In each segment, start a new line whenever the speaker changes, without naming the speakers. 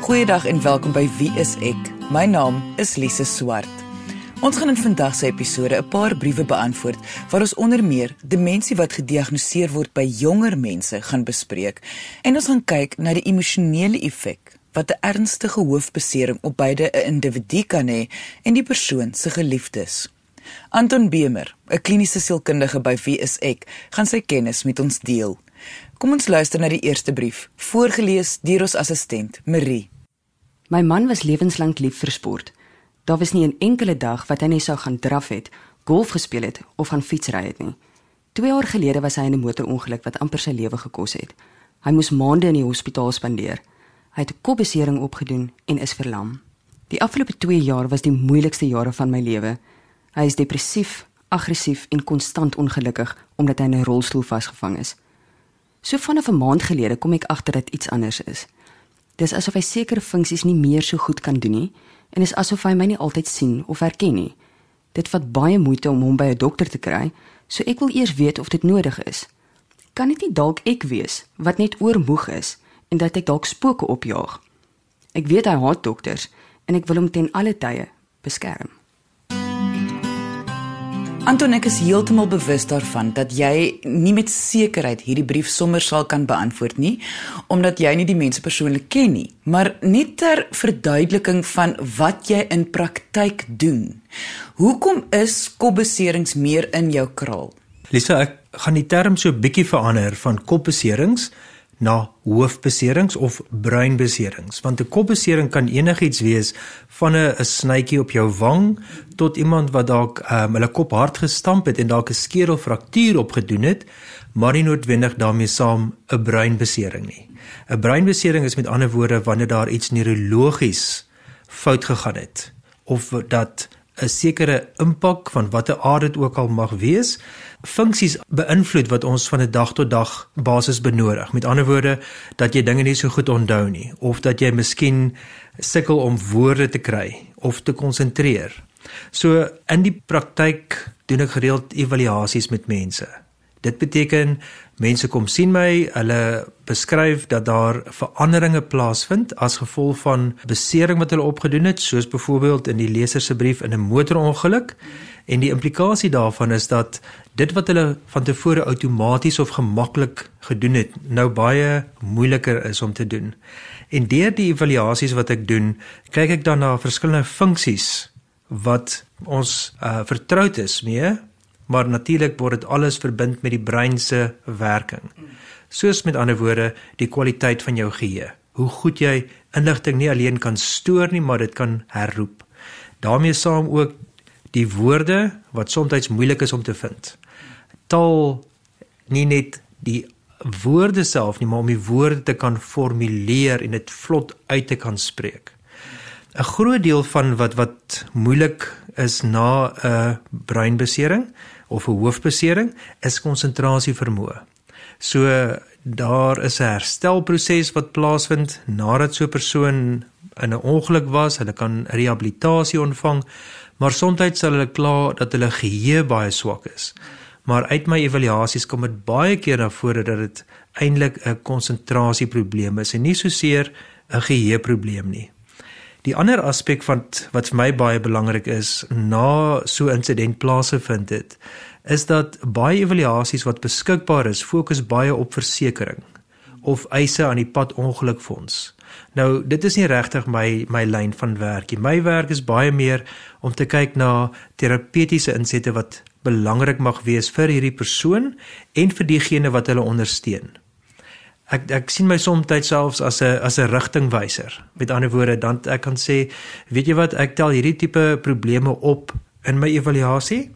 Goeiedag en welkom by Wie is ek? My naam is Lise Swart. Ons gaan in vandag se episode 'n paar briewe beantwoord waar ons onder meer demensie wat gediagnoseer word by jonger mense gaan bespreek en ons gaan kyk na die emosionele effek wat 'n ernstige hoofbesering op beide 'n individu kan hê en die persoon se geliefdes. Anton Bemer, 'n kliniese sielkundige by Wie is ek, gaan sy kennis met ons deel. Kom ons luister na die eerste brief, voorgeles deur ons assistent, Marie.
My man was lewenslank lief vir sport. Daar was nie 'n enkele dag wat hy nie sou gaan draf het, golf gespeel het of gaan fietsry het nie. 2 jaar gelede was hy in 'n motorongeluk wat amper sy lewe gekos het. Hy moes maande in die hospitaal spandeer. Hy het 'n kopbesering opgedoen en is verlam. Die afgelope 2 jaar was die moeilikste jare van my lewe. Hy is depressief, aggressief en konstant ongelukkig omdat hy in 'n rolstoel vasgevang is. So vanaf 'n maand gelede kom ek agter dat iets anders is. Dis asof hy sekere funksies nie meer so goed kan doen nie en is asof hy my nie altyd sien of herken nie. Dit vat baie moeite om hom by 'n dokter te kry, so ek wil eers weet of dit nodig is. Kan dit nie dalk ek wees wat net oormoeg is en dat ek dalk spooke opjaag? Ek weet hy haat dokters en ek wil hom ten alle tye beskerm.
Anton ek is heeltemal bewus daarvan dat jy nie met sekerheid hierdie brief sommer sal kan beantwoord nie omdat jy nie die mense persoonlik ken nie. Maar net ter verduideliking van wat jy in praktyk doen. Hoekom is kopbeserings meer in jou kraal?
Lisa ek gaan die term so bietjie verander van kopbeserings na hoofbeserings of breinbeserings. Want 'n kopbesering kan enigiets wees van 'n 'n snytjie op jou wang tot iemand wat dalk um, hulle kop hard gestamp het en dalk 'n skedelfraktuur opgedoen het maar nie noodwendig daarmee saam 'n breinbesering nie. 'n breinbesering is met ander woorde wanneer daar iets neurologies fout gegaan het of dat 'n sekere impak van watter aard dit ook al mag wees funksies beïnvloed wat ons van 'n dag tot dag basis benodig. Met ander woorde dat jy dinge nie so goed onthou nie of dat jy miskien sukkel om woorde te kry of te konsentreer. So in die praktyk doen ek gereeld evaluasies met mense. Dit beteken mense kom sien my, hulle beskryf dat daar veranderinge plaasvind as gevolg van besering wat hulle opgedoen het, soos byvoorbeeld in die leser se brief in 'n motorongeluk. En die implikasie daarvan is dat dit wat hulle van tevore outomaties of gemaklik gedoen het, nou baie moeiliker is om te doen. En deur die evaluasies wat ek doen, kyk ek dan na verskillende funksies wat ons uh, vertroud is mee maar natuurlik word dit alles verbind met die brein se werking. Soos met ander woorde, die kwaliteit van jou geheue. Hoe goed jy inligting nie alleen kan stoor nie, maar dit kan herroep. daarmee saam ook die woorde wat soms moeilik is om te vind. Taal nie net die woorde self nie, maar om die woorde te kan formuleer en dit vlot uit te kan spreek. 'n Groot deel van wat wat moeilik is na 'n breinbesering of 'n hoofbesering is konsentrasie vermoë. So daar is 'n herstelproses wat plaasvind nadat so 'n persoon in 'n ongeluk was, hulle kan rehabilitasie ontvang, maar soms sal hulle kla dat hulle geheue baie swak is. Maar uit my evaluasies kom dit baie keer na vore dat dit eintlik 'n konsentrasieprobleem is en nie so seer 'n geheueprobleem nie. Die ander aspek van wat vir my baie belangrik is na so 'n insident plaasgevind het, is dat baie evaluasies wat beskikbaar is, fokus baie op versekerings of eise aan die pad ongelukfonds. Nou, dit is nie regtig my my lyn van werk nie. My werk is baie meer om te kyk na terapeutiese insette wat belangrik mag wees vir hierdie persoon en vir diegene wat hulle ondersteun ek ek sien my soms selfs as 'n as 'n rigtingwyser. Met ander woorde, dan ek kan sê, weet jy wat, ek tel hierdie tipe probleme op in my evaluasie.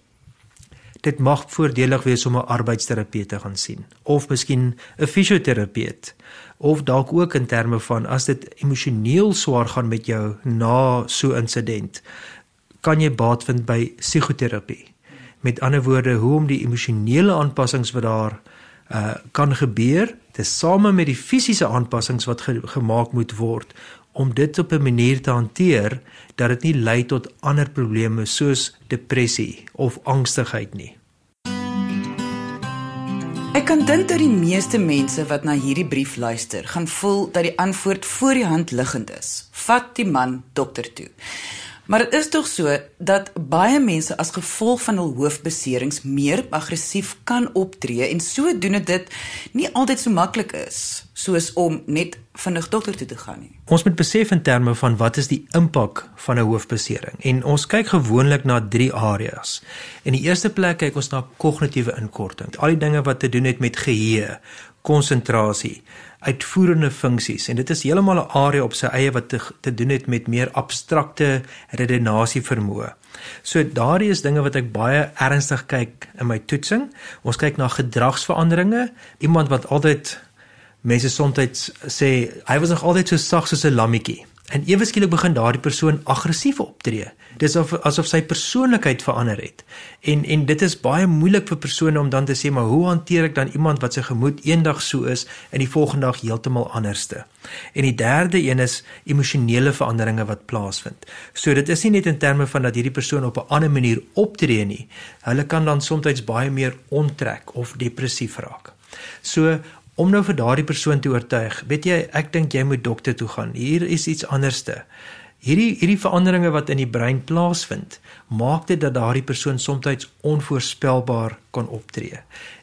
Dit mag voordelig wees om 'n arbeidsterapeut te gaan sien of miskien 'n fisioterapeut of dalk ook in terme van as dit emosioneel swaar gaan met jou na so 'n insident, kan jy baat vind by psigoterapie. Met ander woorde, hoe om die emosionele aanpassings wat daar uh kan gebeur tesame met die fisiese aanpassings wat ge gemaak moet word om dit op 'n manier te hanteer dat dit nie lei tot ander probleme soos depressie of angstigheid nie.
Ek kan dink dat die meeste mense wat na hierdie brief luister, gaan voel dat die antwoord voor die hand liggend is. Vat die man dokter toe. Maar dit is tog so dat baie mense as gevolg van hul hoofbeserings meer aggressief kan optree en sodoende dit nie altyd so maklik is soos om net vinnig dokter toe te gaan nie.
Ons moet besef in terme van wat is die impak van 'n hoofbesering en ons kyk gewoonlik na 3 areas. In die eerste plek kyk ons na kognitiewe inkorting. Al die dinge wat te doen het met geheue, konsentrasie, uitvoerende funksies en dit is heeltemal 'n area op sy eie wat te, te doen het met meer abstrakte redenasie vermoë. So daardie is dinge wat ek baie ernstig kyk in my toetsing. Ons kyk na gedragsveranderinge. Iemand wat altyd mense soms sê hy was nog altyd so sag soos 'n lammetjie. En ewe skielik begin daardie persoon aggressief optree. Dis of asof sy persoonlikheid verander het. En en dit is baie moeilik vir persone om dan te sê maar hoe hanteer ek dan iemand wat sy gemoed eendag so is en die volgende dag heeltemal anderste. En die derde een is emosionele veranderinge wat plaasvind. So dit is nie net in terme van dat hierdie persoon op 'n ander manier optree nie. Hulle kan dan soms baie meer onttrek of depressief raak. So om nou vir daardie persoon te oortuig. Weet jy, ek dink jy moet dokter toe gaan. Hier is iets anderste. Hierdie hierdie veranderinge wat in die brein plaasvind, maak dit dat daardie persoon soms onvoorspelbaar kan optree.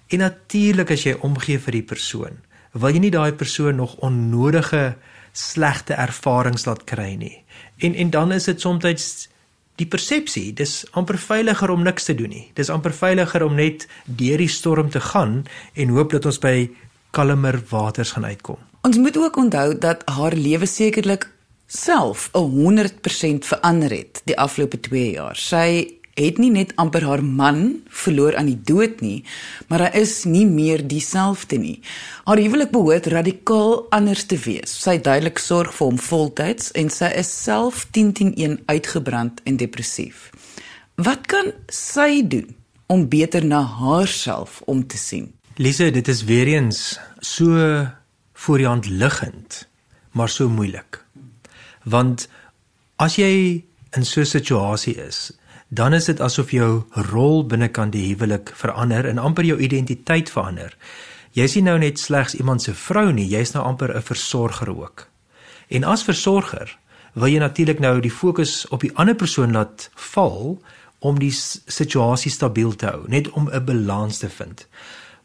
En natuurlik as jy omgee vir die persoon, wil jy nie daai persoon nog onnodige slegte ervarings laat kry nie. En en dan is dit soms die persepsie, dis amper veiliger om niks te doen nie. Dis amper veiliger om net deur die storm te gaan en hoop dat ons by kalmer waters gaan uitkom.
Ons moet ook onthou dat haar lewe sekerlik self 'n 100% verander het die afgelope 2 jaar. Sy het nie net amper haar man verloor aan die dood nie, maar hy is nie meer dieselfde nie. Haar huwelik behoort radikaal anders te wees. Sy duidelik sorg vir hom voltyds en sy is self 10-10-1 uitgebrand en depressief. Wat kan sy doen om beter na haarself om te sien?
Lise, dit is weer eens so voor die hand liggend, maar so moeilik. Want as jy in so 'n situasie is, dan is dit asof jou rol binnekant die huwelik verander en amper jou identiteit verander. Jy is nie nou net slegs iemand se vrou nie, jy's nou amper 'n versorger ook. En as versorger wil jy natuurlik nou die fokus op die ander persoon laat val om die situasie stabiel te hou, net om 'n balans te vind.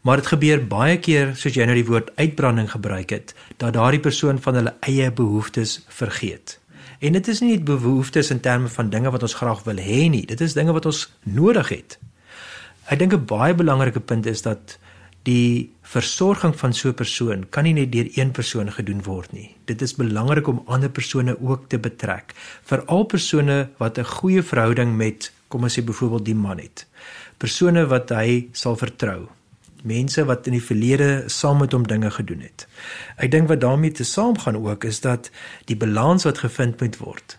Maar dit gebeur baie keer soos jy nou die woord uitbranding gebruik het, dat daardie persoon van hulle eie behoeftes vergeet. En dit is nie net behoeftes in terme van dinge wat ons graag wil hê nie, dit is dinge wat ons nodig het. Ek dink 'n baie belangrike punt is dat die versorging van so 'n persoon kan nie net deur een persoon gedoen word nie. Dit is belangrik om ander persone ook te betrek, veral persone wat 'n goeie verhouding met, kom ons sê byvoorbeeld die man het. Persone wat hy sal vertrou mense wat in die verlede saam met hom dinge gedoen het. Ek dink wat daarmee te saamgaan ook is dat die balans wat gevind moet word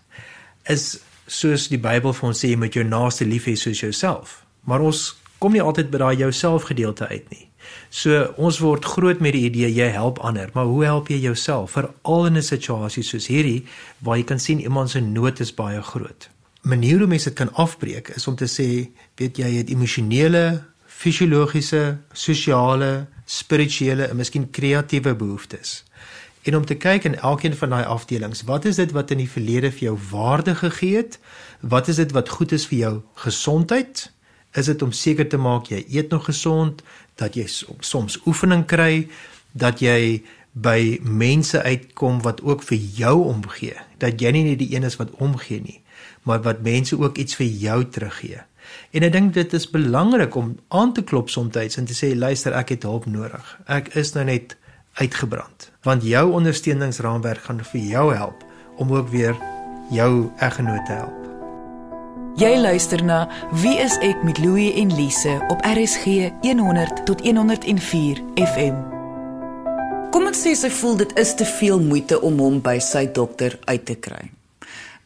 is soos die Bybel vir ons sê jy moet jou naaste lief hê soos jouself. Maar ons kom nie altyd by daai jouself gedeelte uit nie. So ons word groot met die idee jy help ander, maar hoe help jy jouself veral in 'n situasie soos hierdie waar jy kan sien iemand se nood is baie groot. Manier hoe mense dit kan afbreek is om te sê, weet jy, jy het emosionele fisiologiese, sosiale, spirituele en miskien kreatiewe behoeftes. En om te kyk in elkeen van daai afdelings, wat is dit wat in die verlede vir jou waarde gegee het? Wat is dit wat goed is vir jou gesondheid? Is dit om seker te maak jy eet nog gesond, dat jy soms oefening kry, dat jy by mense uitkom wat ook vir jou omgee, dat jy nie net die een is wat omgee nie, maar wat mense ook iets vir jou teruggee. En ek dink dit is belangrik om aan te klop soms en te sê luister ek het hulp nodig. Ek is nou net uitgebrand. Want jou ondersteuningsraamwerk gaan vir jou help om ook weer jou eggenoot te help.
Jy luister na Wie is ek met Louie en Lise op RSG 100 tot 104 FM. Kom ons sê sy voel dit is te veel moeite om hom by sy dokter uit te kry.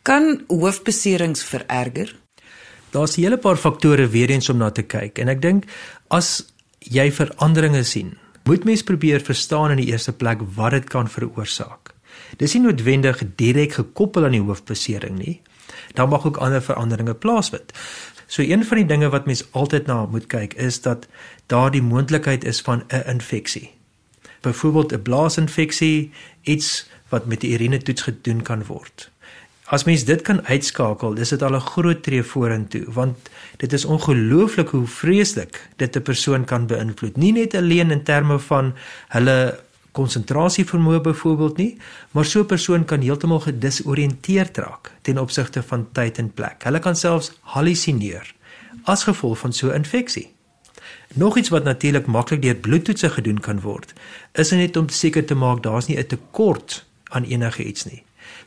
Kan hoofbeserings vererger?
Daar's 'n hele paar faktore weer eens om na te kyk en ek dink as jy veranderinge sien, moet mens probeer verstaan in die eerste plek wat dit kan veroorsaak. Dis nie noodwendig direk gekoppel aan die hoofbesering nie. Daar mag ook ander veranderinge plaasvind. So een van die dinge wat mens altyd na moet kyk is dat daar die moontlikheid is van 'n infeksie. Byvoorbeeld 'n blaasinfeksie, iets wat met die urine toets gedoen kan word. As mens dit kan uitskakel, dis dit al 'n groot tree vorentoe want dit is ongelooflik hoe vreeslik dit 'n persoon kan beïnvloed. Nie net alleen in terme van hulle konsentrasievermoë byvoorbeeld nie, maar so 'n persoon kan heeltemal gedisoriënteerd raak ten opsigte van tyd en plek. Hulle kan selfs halusineer as gevolg van so 'n infeksie. Nog iets wat natuurlik maklik deur bloedtoetse gedoen kan word, is net om seker te maak daar's nie 'n tekort aan enige iets nie.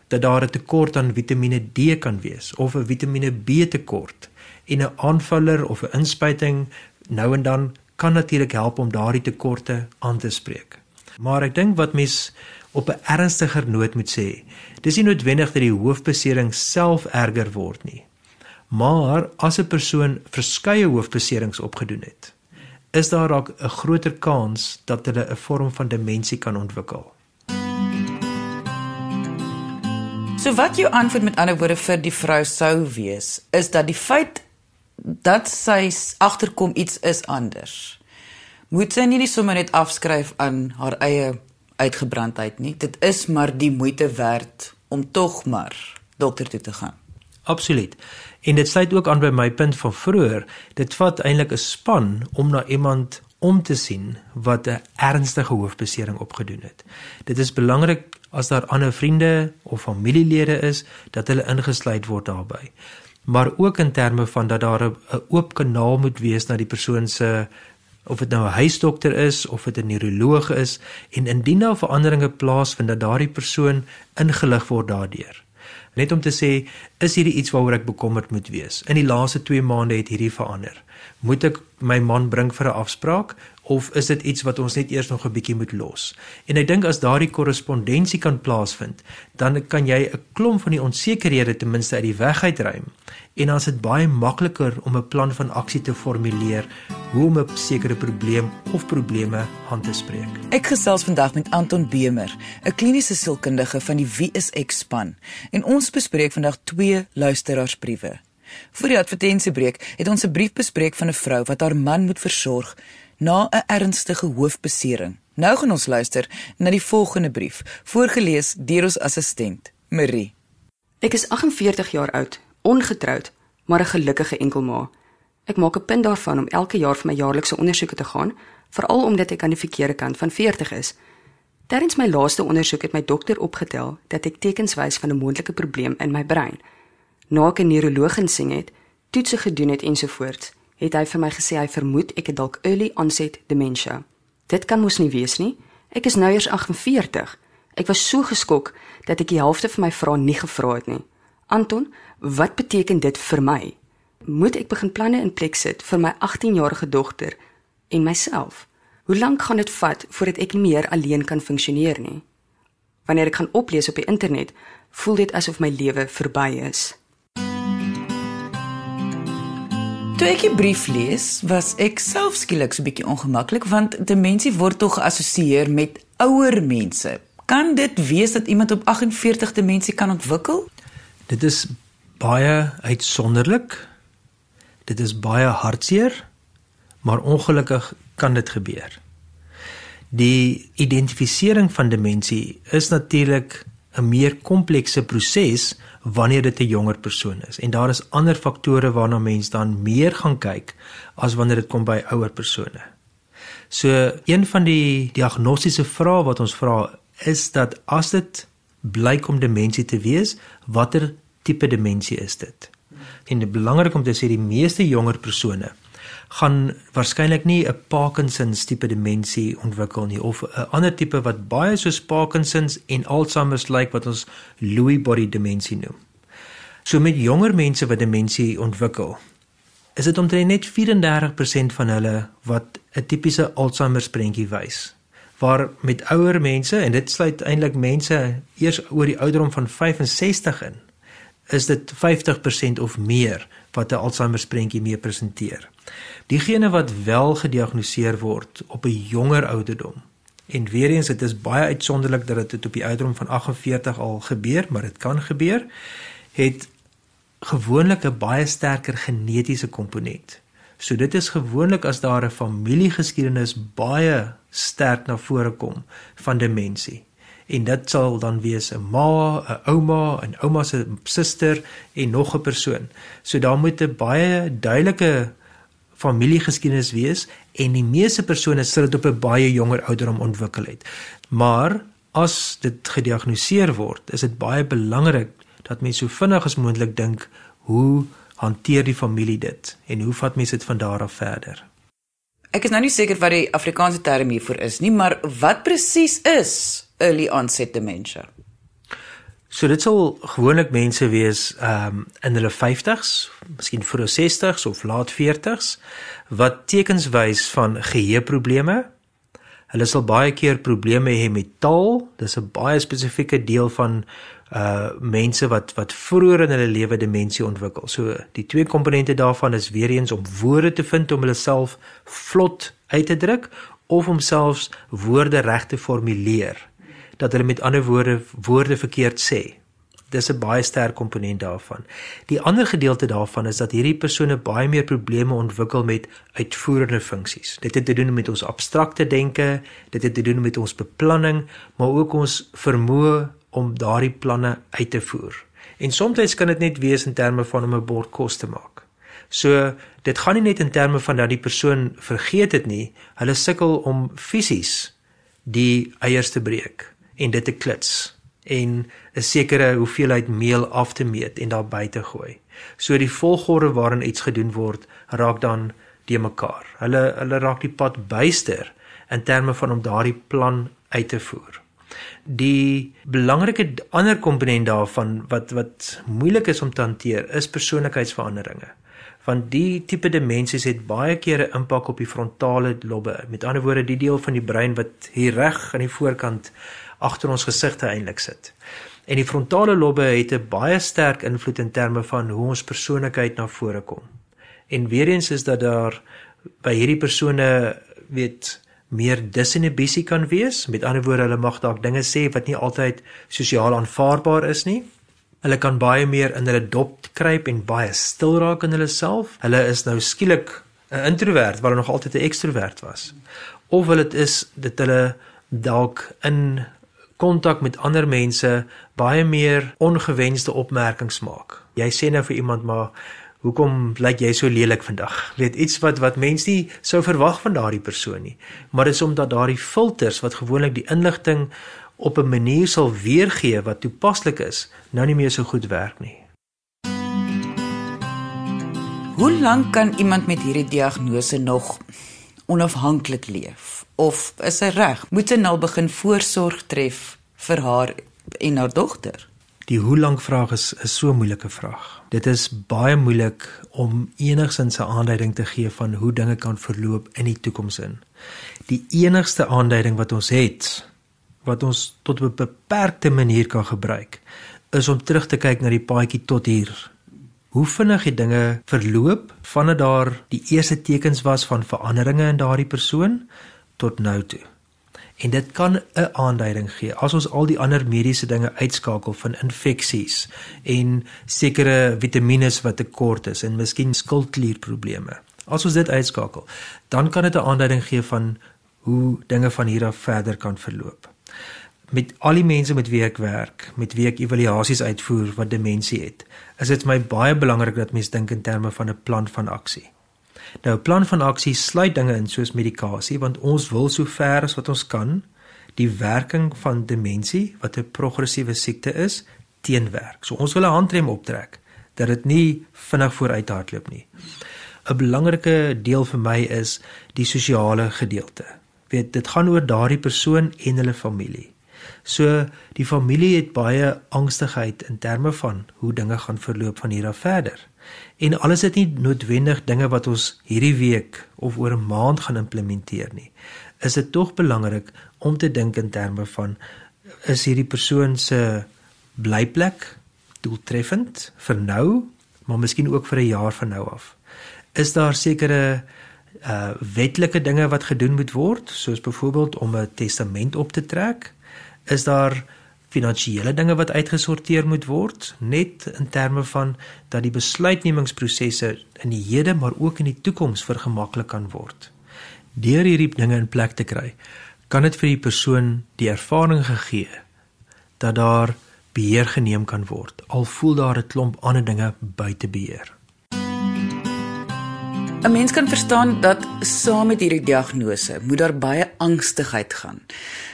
Dat daar 'n tekort aan Vitamiene D kan wees of 'n Vitamiene B tekort en 'n aanvaller of 'n inspuiting nou en dan kan natuurlik help om daardie tekorte aan te spreek. Maar ek dink wat mens op 'n ernstiger noot moet sê, dis nie noodwendig dat die hoofbesering self erger word nie. Maar as 'n persoon verskeie hoofbeserings opgedoen het, is daar dalk 'n groter kans dat hulle 'n vorm van demensie kan ontwikkel.
So wat jou antwoord met ander woorde vir die vrou sou wees, is dat die feit dat sy agterkom iets is anders moet sy nie net sommer net afskryf aan haar eie uitgebrandheid nie. Dit is maar die moeite werd om tog maar dokter toe te gaan.
Absoluut. En dit sluit ook aan by my punt van vroeër. Dit vat eintlik 'n span om na iemand om te sien wat 'n ernstige hoofbesering opgedoen het. Dit is belangrik as daar ander vriende of familielede is dat hulle ingesluit word daarbey. Maar ook in terme van dat daar 'n oop kanaal moet wees na die persoon se of dit nou 'n huisdokter is of dit 'n neuroloog is en indien daar veranderinge plaasvind dat daardie persoon ingelig word daardeur. Net om te sê, is hierdie iets waaroor ek bekommerd moet wees? In die laaste 2 maande het hierdie verander. Moet ek my man bring vir 'n afspraak of is dit iets wat ons net eers nog 'n bietjie moet los? En ek dink as daardie korrespondensie kan plaasvind, dan kan jy 'n klomp van die onsekerhede ten minste uit die weg uitruim. En dan is dit baie makliker om 'n plan van aksie te formuleer hoe om 'n sekere probleem of probleme aan te spreek.
Ek gesels vandag met Anton Bemer, 'n kliniese sielkundige van die Wie is ek span, en ons bespreek vandag twee luisteraarsbriewe. Voor die advertensiebreek het ons 'n brief bespreek van 'n vrou wat haar man moet versorg na 'n ernstige hoofbesering. Nou gaan ons luister na die volgende brief, voorgeles deur ons assistent, Marie.
Ek is 48 jaar oud, ongetroud, maar 'n gelukkige enkelma. Ek maak 'n punt daarvan om elke jaar vir my jaarlikse ondersoeke te gaan, veral omdat ek aan die verkeerde kant van 40 is. Terwyl my laaste ondersoek het my dokter opgetel dat ek tekens wys van 'n moontlike probleem in my brein na ek 'n neuroloog insien het, toetse gedoen het ensovoorts, het hy vir my gesê hy vermoed ek het dalk early onset dementia. Dit kan mos nie wees nie. Ek is nou eers 48. Ek was so geskok dat ek die helfte van my vrae nie gevra het nie. Anton, wat beteken dit vir my? Moet ek begin planne in plek sit vir my 18-jarige dogter en myself? Hoe lank gaan dit vat voordat ek nie meer alleen kan funksioneer nie? Wanneer ek gaan oplees op die internet, voel dit asof my lewe verby is.
Toe ek die brief lees, was ek self skielik so 'n bietjie ongemaklik want demensie word tog geassosieer met ouer mense. Kan dit wees dat iemand op 48 demensie kan ontwikkel?
Dit is baie uitsonderlik. Dit is baie hartseer, maar ongelukkig kan dit gebeur. Die identifisering van demensie is natuurlik 'n meer komplekse proses wanneer dit 'n jonger persoon is. En daar is ander faktore waarna mens dan meer gaan kyk as wanneer dit kom by ouer persone. So een van die diagnostiese vrae wat ons vra is dat as dit blyk om demensie te wees, watter tipe demensie is dit? En dit is belangrik om te sê die meeste jonger persone gaan waarskynlik nie 'n Parkinsons tipe demensie ontwikkel nie of 'n ander tipe wat baie soos Parkinsons en Alzheimer's lyk wat ons Lewy body demensie noem. So met jonger mense wat demensie ontwikkel, is dit omtrent net 34% van hulle wat 'n tipiese Alzheimer's prentjie wys. Waar met ouer mense en dit sluit eintlik mense eers oor die ouderdom van 65 in, is dit 50% of meer wat 'n Alzheimer's prentjie mee presenteer. Diegene wat wel gediagnoseer word op 'n jonger ouderdom. En weer eens dit is baie uitsonderlik dat dit op die ouderdom van 48 al gebeur, maar dit kan gebeur. Het gewoonlik 'n baie sterker genetiese komponent. So dit is gewoonlik as daar 'n familiegeskiedenis baie sterk na vore kom van demensie. En dit sal dan wees 'n ma, 'n ouma, 'n ouma se suster en nog 'n persoon. So daar moet 'n baie duidelike familiegeskiedenis wees en die meeste persone sal dit op 'n baie jonger ouderdom ontwikkel het. Maar as dit gediagnoseer word, is dit baie belangrik dat mense so vinnig as moontlik dink hoe hanteer die familie dit en hoe vat mense dit van daar af verder?
Ek is nou nie seker wat die Afrikaanse term hiervoor is nie, maar wat presies is early onset dementia?
So dit sal gewoonlik mense wees ehm um, in hulle 50s, miskien hulle 60s of laat 40s wat tekens wys van geheueprobleme. Hulle sal baie keer probleme hê met taal. Dis 'n baie spesifieke deel van uh mense wat wat vroeër in hulle lewe demensie ontwikkel. So die twee komponente daarvan is weer eens om woorde te vind om hulle self vlot uit te druk of om selfs woorde reg te formuleer. Dat hulle met ander woorde woorde verkeerd sê. Dis 'n baie sterk komponent daarvan. Die ander gedeelte daarvan is dat hierdie persone baie meer probleme ontwikkel met uitvoerende funksies. Dit het te doen met ons abstrakte denke, dit het te doen met ons beplanning, maar ook ons vermoë om daardie planne uit te voer. En soms kan dit net wees in terme van om 'n bord kos te maak. So dit gaan nie net in terme van dat die persoon vergeet dit nie, hulle sukkel om fisies die eiers te breek en dit te klits en 'n sekere hoeveelheid meel af te meet en daar by te gooi. So die volgorde waarin iets gedoen word, raak dan die mekaar. Hulle hulle raak die pad byster in terme van om daardie plan uit te voer. Die belangrike ander komponent daarvan wat wat moeilik is om te hanteer is persoonlikheidsveranderinge. Want die tipe demensies het baie keer 'n impak op die frontale lobbe. Met ander woorde, die deel van die brein wat hier reg aan die voorkant agter ons gesigte eintlik sit. En die frontale lobbe het 'n baie sterk invloed in terme van hoe ons persoonlikheid na vore kom. En weer eens is dat daar by hierdie persone weet meer disinhibisie kan wees. Met ander woorde, hulle mag dalk dinge sê wat nie altyd sosiaal aanvaarbaar is nie. Hulle kan baie meer in hulle dop kruip en baie stil raak in hulle self. Hulle is nou skielik 'n introwert waar hulle nog altyd 'n ekstrowert was. Of hulle is dit hulle dalk in kontak met ander mense baie meer ongewenste opmerkings maak. Jy sê nou vir iemand maar hoekom lyk jy so lelik vandag? Weet iets wat wat mense nie sou verwag van daardie persoon nie. Maar dis omdat daardie filters wat gewoonlik die inligting op 'n manier sal weergee wat toepaslik is, nou nie meer so goed werk nie.
Hoe lank kan iemand met hierdie diagnose nog onafhanklik leef? Of is hy reg? Moet hy nou begin voorsorg tref vir haar en haar dogter?
Die hoe lank vraag is 'n so moeilike vraag. Dit is baie moeilik om enigsins 'n aanduiding te gee van hoe dinge kan verloop in die toekoms in. Die enigste aanduiding wat ons het wat ons tot 'n beperkte manier kan gebruik is om terug te kyk na die paadjie tot hier. Hoe vinnig het dinge verloop vandat daar die eerste tekens was van veranderinge in daardie persoon tot nou toe? en dit kan 'n aanduiding gee as ons al die ander mediese dinge uitskakel van infeksies en sekere vitamiene wat tekort is en miskien skildklierprobleme. As ons dit uitskakel, dan kan dit 'n aanduiding gee van hoe dinge van hier af verder kan verloop. Met al die mense met wie ek werk, met wie ek evaluasies uitvoer wat demensie het, is dit vir my baie belangrik dat mense dink in terme van 'n plan van aksie. Nou 'n plan van aksie sluit dinge in soos medikasie want ons wil so ver as wat ons kan die werking van demensie wat 'n progressiewe siekte is teenwerk. So ons wil 'n handrem optrek dat dit nie vinnig vooruit hardloop nie. 'n Belangrike deel vir my is die sosiale gedeelte. Weet dit gaan oor daardie persoon en hulle familie. So die familie het baie angstigheid in terme van hoe dinge gaan verloop van hier af verder. En alles is nie noodwendig dinge wat ons hierdie week of oor 'n maand gaan implementeer nie. Is dit tog belangrik om te dink in terme van is hierdie persoon se blyplek doeltreffend vir nou, maar miskien ook vir 'n jaar van nou af. Is daar sekere uh wetlike dinge wat gedoen moet word, soos byvoorbeeld om 'n testament op te trek? Is daar finansiële dinge wat uitgesorteer moet word, net in terme van dat die besluitnemingsprosesse in die hede maar ook in die toekoms vergemaklik kan word. Deur hierdie dinge in plek te kry, kan dit vir die persoon die ervaring gegee dat daar beheer geneem kan word al voel daar 'n klomp ander dinge buite beheer.
'n Mens kan verstaan dat saam met hierdie diagnose moet daar baie angstigheid gaan.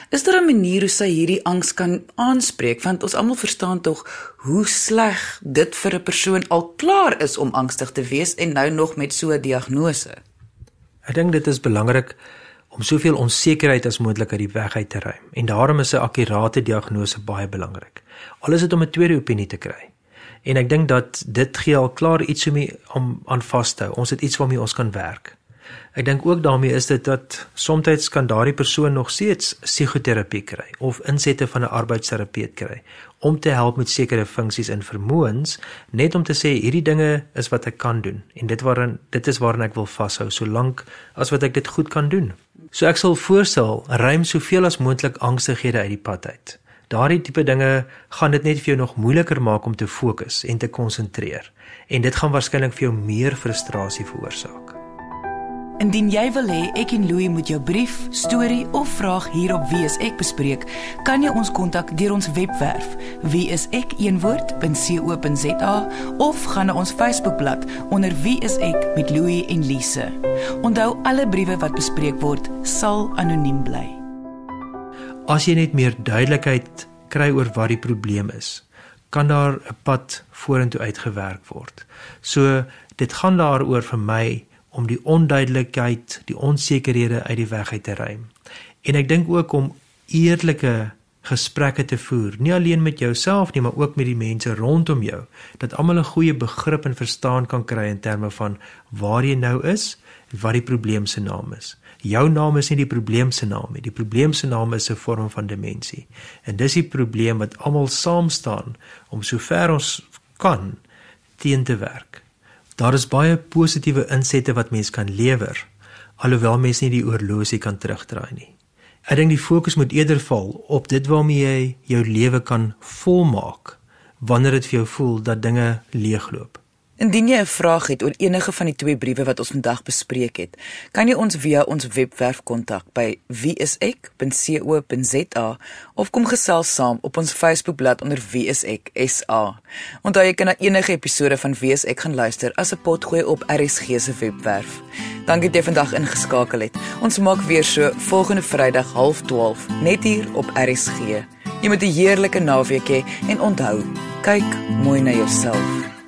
Is daar 'n manier hoe sy hierdie angs kan aanspreek want ons almal verstaan tog hoe sleg dit vir 'n persoon al klaar is om angstig te wees en nou nog met so 'n diagnose.
Ek dink dit is belangrik om soveel onsekerheid as moontlik uit die weg uit te ruim. En daarom is 'n akkurate diagnose baie belangrik. Al is dit om 'n tweede opinie te kry. En ek dink dat dit gee al klaar iets om om aan vas te hou. Ons het iets waarmee ons kan werk. Ek dink ook daarmee is dit dat soms kan daardie persoon nog steeds psigoterapie kry of insette van 'n arbeidsterapeut kry om te help met sekere funksies en vermoëns net om te sê hierdie dinge is wat ek kan doen en dit waarin dit is waarna ek wil vashou solank as wat ek dit goed kan doen. So ek sal voorstel, ruim soveel as moontlik angstighede uit die pad uit. Daardie tipe dinge gaan dit net vir jou nog moeiliker maak om te fokus en te konsentreer en dit gaan waarskynlik vir jou meer frustrasie veroorsaak.
Indien jy wil hê ek en Louie moet jou brief, storie of vraag hier op Wie is ek bespreek, kan jy ons kontak deur ons webwerf wieisek.co.za of gaan na ons Facebookblad onder Wie is ek met Louie en Lise. Onthou alle briewe wat bespreek word sal anoniem bly.
As jy net meer duidelikheid kry oor wat die probleem is, kan daar 'n pad vorentoe uitgewerk word. So dit gaan daaroor vir my om die onduidelikheid, die onsekerhede uit die weg uit te ruim. En ek dink ook om eerlike gesprekke te voer, nie alleen met jouself nie, maar ook met die mense rondom jou, dat almal 'n goeie begrip en verstaan kan kry in terme van waar jy nou is, wat die probleem se naam is. Jou naam is nie die probleem se naam nie. Die probleem se naam is 'n vorm van demensie. En dis die probleem wat almal saam staan om sover ons kan teen te werk. Daar is baie positiewe insette wat mens kan lewer alhoewel mens nie die oorlosie kan terugdraai nie. Ek dink die fokus moet eerder val op dit waarmee jy jou lewe kan volmaak wanneer dit vir jou voel dat dinge leegloop.
Indien jy 'n vraag het oor enige van die twee briewe wat ons vandag bespreek het, kan jy ons via ons webwerf kontak by wieisek.co.za of kom gesels saam op ons Facebookblad onder wieisek.sa. Onthou jy kan na enige episode van Wieisek gaan luister as 'n potgooi op RSG se webwerf. Dankie dat jy vandag ingeskakel het. Ons maak weer so volgende Vrydag 12:30 net hier op RSG. Jy moet 'n heerlike naweek hê en onthou, kyk mooi na jouself.